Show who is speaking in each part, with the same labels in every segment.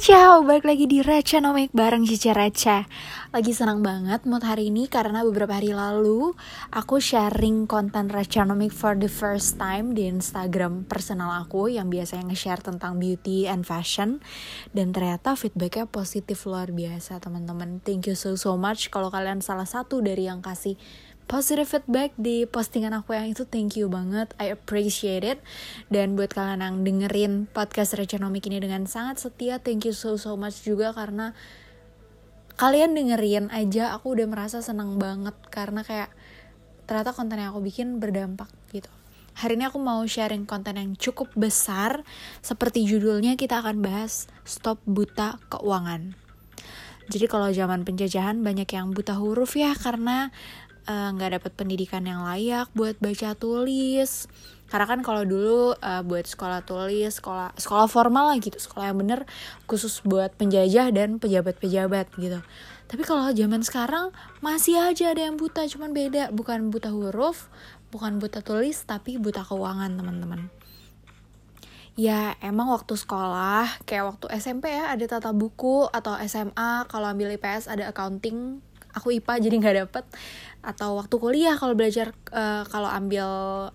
Speaker 1: Ciao, balik lagi di Racha Nomik bareng Cica Racha. Lagi senang banget mood hari ini karena beberapa hari lalu Aku sharing konten Racha Nomik for the first time di Instagram personal aku Yang biasanya nge-share tentang beauty and fashion. Dan ternyata feedbacknya positif luar biasa teman-teman. Thank you so so much. Kalau kalian salah satu dari yang kasih positive feedback di postingan aku yang itu. Thank you banget. I appreciate it. Dan buat kalian yang dengerin podcast Reconomic ini dengan sangat setia thank you so so much juga karena kalian dengerin aja aku udah merasa senang banget. Karena kayak ternyata konten yang aku bikin berdampak gitu. Hari ini aku mau sharing konten yang cukup besar. Seperti judulnya kita akan bahas Stop Buta Keuangan. Jadi kalau zaman penjajahan banyak yang buta huruf ya Karena nggak uh, dapat pendidikan yang layak buat baca tulis. Karena kan kalau dulu uh, buat sekolah tulis sekolah sekolah formal lah gitu sekolah yang bener khusus buat penjajah dan pejabat-pejabat gitu. Tapi kalau zaman sekarang masih aja ada yang buta cuman beda. Bukan buta huruf bukan buta tulis tapi buta keuangan teman-teman. Ya emang waktu sekolah kayak waktu SMP ya ada tata buku atau SMA kalau ambil IPS ada accounting aku IPA jadi nggak dapet. Atau waktu kuliah kalau belajar uh, kalau ambil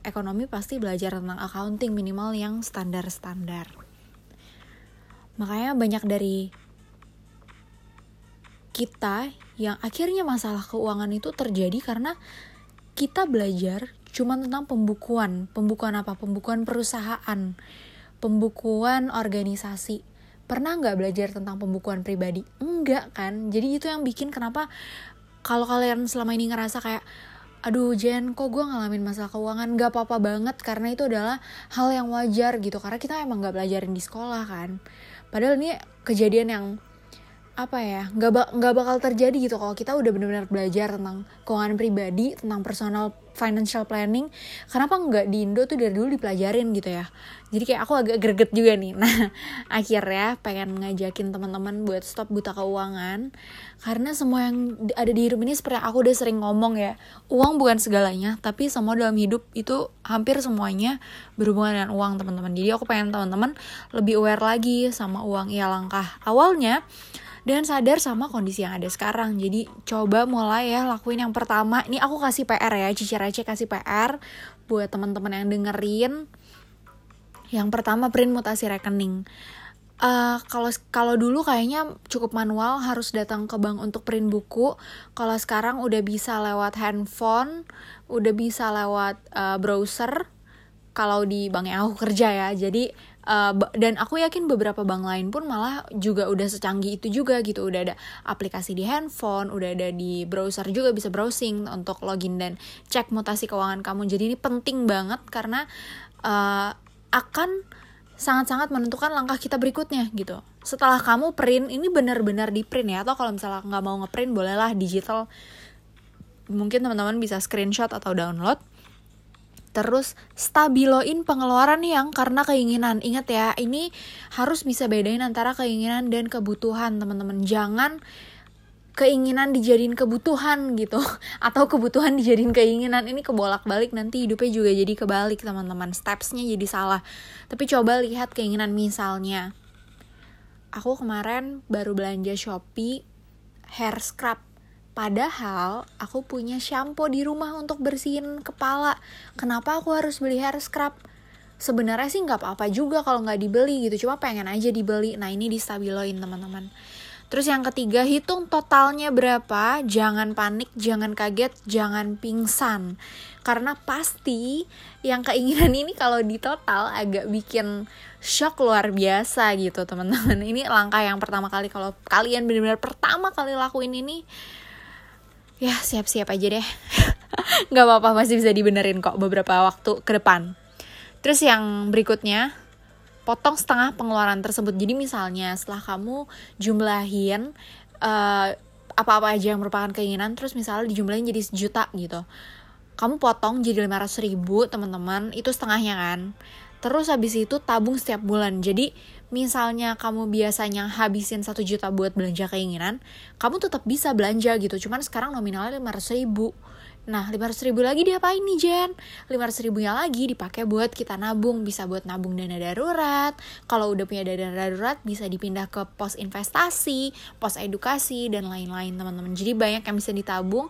Speaker 1: ekonomi pasti belajar tentang accounting minimal yang standar-standar. Makanya banyak dari kita yang akhirnya masalah keuangan itu terjadi karena kita belajar cuma tentang pembukuan. Pembukuan apa? Pembukuan perusahaan. Pembukuan organisasi pernah nggak belajar tentang pembukuan pribadi? Enggak kan? Jadi itu yang bikin kenapa kalau kalian selama ini ngerasa kayak aduh Jen kok gue ngalamin masalah keuangan? Gak apa-apa banget karena itu adalah hal yang wajar gitu. Karena kita emang gak belajarin di sekolah kan? Padahal ini kejadian yang apa ya nggak ba nggak bakal terjadi gitu kalau kita udah benar-benar belajar tentang keuangan pribadi tentang personal financial planning kenapa nggak di Indo tuh dari dulu dipelajarin gitu ya? Jadi kayak aku agak greget juga nih. Nah akhirnya pengen ngajakin teman-teman buat stop buta keuangan karena semua yang ada di hidup ini seperti aku udah sering ngomong ya uang bukan segalanya tapi semua dalam hidup itu hampir semuanya berhubungan dengan uang teman-teman. Jadi aku pengen teman-teman lebih aware lagi sama uang. Ya langkah awalnya dan sadar sama kondisi yang ada sekarang. Jadi coba mulai ya lakuin yang pertama. Ini aku kasih PR ya, Cici Receh kasih PR buat teman-teman yang dengerin. Yang pertama print mutasi rekening. Uh, kalau kalau dulu kayaknya cukup manual harus datang ke bank untuk print buku. Kalau sekarang udah bisa lewat handphone, udah bisa lewat uh, browser. Kalau di bank yang aku kerja ya, jadi uh, dan aku yakin beberapa bank lain pun malah juga udah secanggih itu juga gitu. Udah ada aplikasi di handphone udah ada di browser juga bisa browsing untuk login dan cek mutasi keuangan kamu. Jadi ini penting banget karena uh, akan sangat-sangat menentukan langkah kita berikutnya gitu. Setelah kamu print ini benar-benar di print ya. Atau kalau misalnya nggak mau ngeprint bolehlah digital. Mungkin teman-teman bisa screenshot atau download Terus stabiloin pengeluaran yang karena keinginan. Ingat ya, ini harus bisa bedain antara keinginan dan kebutuhan, teman-teman. Jangan keinginan dijadiin kebutuhan gitu atau kebutuhan dijadiin keinginan. Ini kebolak-balik nanti hidupnya juga jadi kebalik teman-teman. Stepsnya jadi salah. Tapi coba lihat keinginan misalnya. Aku kemarin baru belanja shopee hair scrub Padahal aku punya shampoo di rumah untuk bersihin kepala. Kenapa aku harus beli hair scrub? Sebenarnya sih nggak apa-apa juga kalau nggak dibeli gitu. Cuma pengen aja dibeli. Nah ini distabiloin teman-teman. Terus yang ketiga, hitung totalnya berapa. Jangan panik, jangan kaget, jangan pingsan. Karena pasti yang keinginan ini kalau di total agak bikin shock luar biasa gitu teman-teman. Ini langkah yang pertama kali kalau kalian benar-benar pertama kali lakuin ini ya siap-siap aja deh. Nggak apa-apa masih bisa dibenerin kok beberapa waktu ke depan. Terus yang berikutnya potong setengah pengeluaran tersebut. Jadi misalnya setelah kamu jumlahin uh, apa-apa aja yang merupakan keinginan terus misalnya dijumlahin jadi sejuta gitu. Kamu potong jadi 500 ribu teman-teman itu setengahnya kan terus habis itu tabung setiap bulan jadi misalnya kamu biasanya habisin satu juta buat belanja keinginan, kamu tetap bisa belanja gitu. Cuman sekarang nominalnya lima ratus ribu Nah, 500 ribu lagi diapain nih Jen? 500 ribunya lagi dipakai buat kita nabung, bisa buat nabung dana darurat. Kalau udah punya dana darurat bisa dipindah ke pos investasi, pos edukasi dan lain-lain teman-teman. Jadi banyak yang bisa ditabung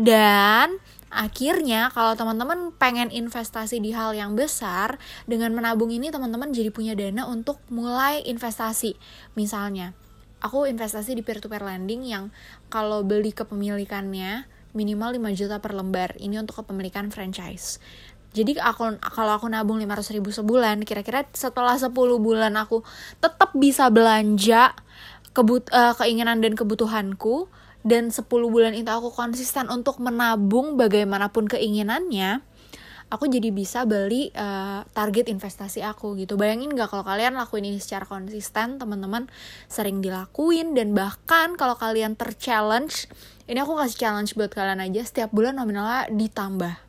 Speaker 1: dan akhirnya kalau teman-teman pengen investasi di hal yang besar dengan menabung ini teman-teman jadi punya dana untuk mulai investasi. Misalnya, aku investasi di peer to peer lending yang kalau beli kepemilikannya minimal 5 juta per lembar. Ini untuk kepemilikan franchise. Jadi aku kalau aku nabung 500 ribu sebulan, kira-kira setelah 10 bulan aku tetap bisa belanja kebut uh, keinginan dan kebutuhanku dan 10 bulan itu aku konsisten untuk menabung bagaimanapun keinginannya, aku jadi bisa beli uh, target investasi aku gitu. Bayangin gak kalau kalian lakuin ini secara konsisten, teman-teman sering dilakuin dan bahkan kalau kalian terchallenge, ini aku kasih challenge buat kalian aja setiap bulan nominalnya ditambah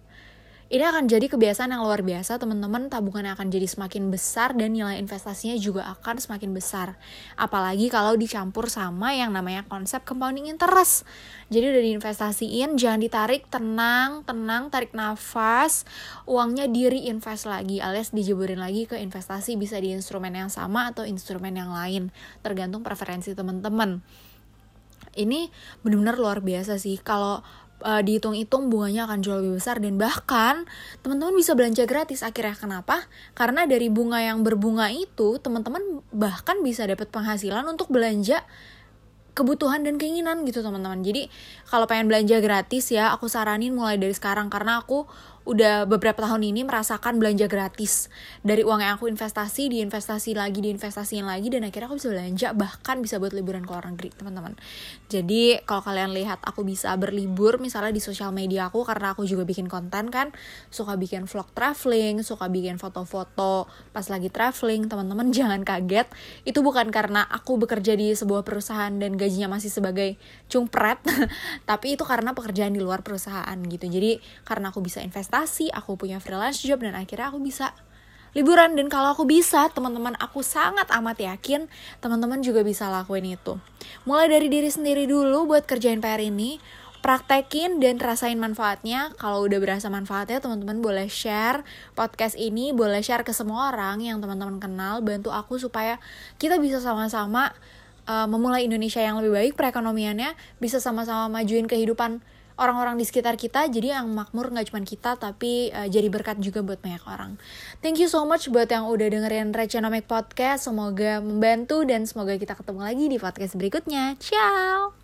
Speaker 1: ini akan jadi kebiasaan yang luar biasa teman-teman. Tabungannya akan jadi semakin besar dan nilai investasinya juga akan semakin besar. Apalagi kalau dicampur sama yang namanya konsep compounding interest. Jadi udah diinvestasiin jangan ditarik. Tenang tenang tarik nafas. Uangnya diri invest lagi alias dijeburin lagi ke investasi. Bisa di instrumen yang sama atau instrumen yang lain. Tergantung preferensi teman-teman. Ini benar-benar luar biasa sih. Kalau uh, dihitung-hitung bunganya akan jauh lebih besar dan bahkan teman-teman bisa belanja gratis akhirnya kenapa? Karena dari bunga yang berbunga itu teman-teman bahkan bisa dapat penghasilan untuk belanja kebutuhan dan keinginan gitu teman-teman. Jadi kalau pengen belanja gratis ya aku saranin mulai dari sekarang karena aku udah beberapa tahun ini merasakan belanja gratis. Dari uang yang aku investasi diinvestasi lagi diinvestasiin lagi dan akhirnya aku bisa belanja bahkan bisa buat liburan ke luar negeri teman-teman. Jadi kalau kalian lihat aku bisa berlibur misalnya di sosial media aku karena aku juga bikin konten kan. Suka bikin vlog traveling suka bikin foto-foto pas lagi traveling teman-teman jangan kaget. Itu bukan karena aku bekerja di sebuah perusahaan dan gajinya masih sebagai cungpret tapi itu karena pekerjaan di luar perusahaan gitu. Jadi karena aku bisa investasi investasi, aku punya freelance job dan akhirnya aku bisa liburan dan kalau aku bisa, teman-teman aku sangat amat yakin teman-teman juga bisa lakuin itu. Mulai dari diri sendiri dulu buat kerjain PR ini, praktekin dan rasain manfaatnya. Kalau udah berasa manfaatnya, teman-teman boleh share podcast ini, boleh share ke semua orang yang teman-teman kenal, bantu aku supaya kita bisa sama-sama uh, memulai Indonesia yang lebih baik perekonomiannya, bisa sama-sama majuin kehidupan orang-orang di sekitar kita jadi yang makmur nggak cuma kita tapi uh, jadi berkat juga buat banyak orang. Thank you so much buat yang udah dengerin Reconomic Podcast. Semoga membantu dan semoga kita ketemu lagi di podcast berikutnya. Ciao